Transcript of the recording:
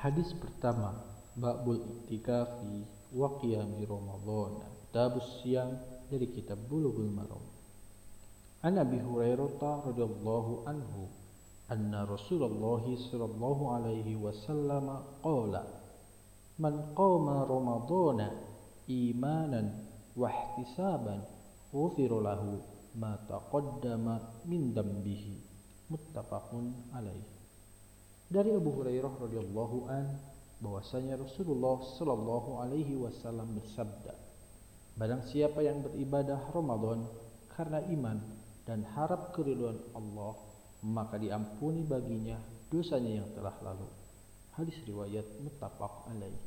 Hadis pertama, Babul Iktikafi wa Qiyami Ramadan. Tabus siang dari kitab Bulughul Maram. An Abi Hurairah radhiyallahu anhu anna Rasulullah sallallahu alaihi wasallam qala Man qama Ramadana imanan wa ihtisaban ghufira lahu ma taqaddama min dambihi muttafaqun alaih dari Abu Hurairah radhiyallahu an bahwasanya Rasulullah Shallallahu alaihi wasallam bersabda Barang siapa yang beribadah Ramadan karena iman dan harap keriduan Allah maka diampuni baginya dosanya yang telah lalu. Hadis riwayat muttafaq alaih